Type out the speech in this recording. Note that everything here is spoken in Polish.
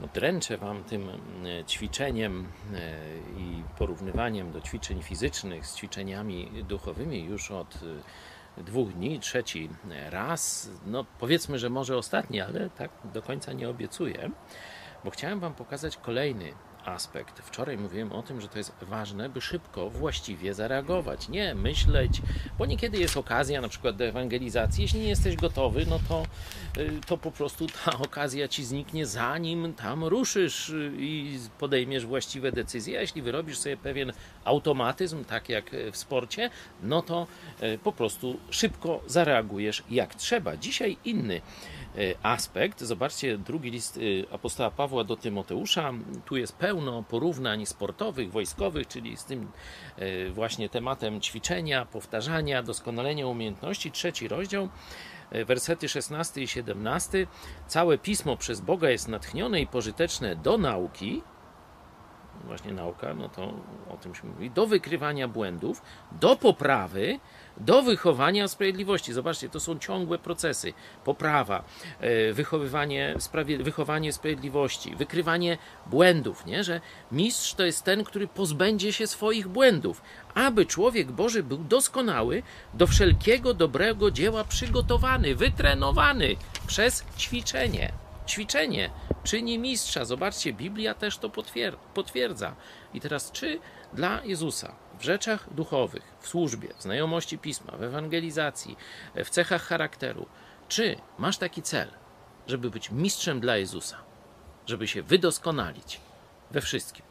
No, dręczę Wam tym e, ćwiczeniem e, i porównywaniem do ćwiczeń fizycznych z ćwiczeniami duchowymi już od e, dwóch dni, trzeci raz. No, powiedzmy, że może ostatni, ale tak do końca nie obiecuję, bo chciałem Wam pokazać kolejny aspekt. Wczoraj mówiłem o tym, że to jest ważne, by szybko, właściwie zareagować. Nie myśleć, bo niekiedy jest okazja na przykład do ewangelizacji. Jeśli nie jesteś gotowy, no to, y, to po prostu ta okazja ci zniknie, zanim tam ruszysz y, i podejmiesz właściwe decyzje. A jeśli wyrobisz sobie pewien automatyzm, tak jak w sporcie, no to y, po prostu szybko zareagujesz jak trzeba. Dzisiaj inny aspekt. Zobaczcie, drugi list apostoła Pawła do Tymoteusza. Tu jest pełno porównań sportowych, wojskowych, czyli z tym e, właśnie tematem ćwiczenia, powtarzania, doskonalenia umiejętności. Trzeci rozdział, e, wersety 16 i 17. Całe pismo przez Boga jest natchnione i pożyteczne do nauki, właśnie nauka, no to o tym się mówi, do wykrywania błędów, do poprawy, do wychowania sprawiedliwości. Zobaczcie, to są ciągłe procesy. Poprawa, e, wychowywanie, wychowanie sprawiedliwości, wykrywanie błędów, nie? że mistrz to jest ten, który pozbędzie się swoich błędów, aby człowiek Boży był doskonały, do wszelkiego dobrego dzieła przygotowany, wytrenowany przez ćwiczenie. Ćwiczenie czyni mistrza. Zobaczcie, Biblia też to potwierdza. I teraz, czy dla Jezusa w rzeczach duchowych, w służbie, w znajomości pisma, w ewangelizacji, w cechach charakteru, czy masz taki cel, żeby być mistrzem dla Jezusa, żeby się wydoskonalić we wszystkim?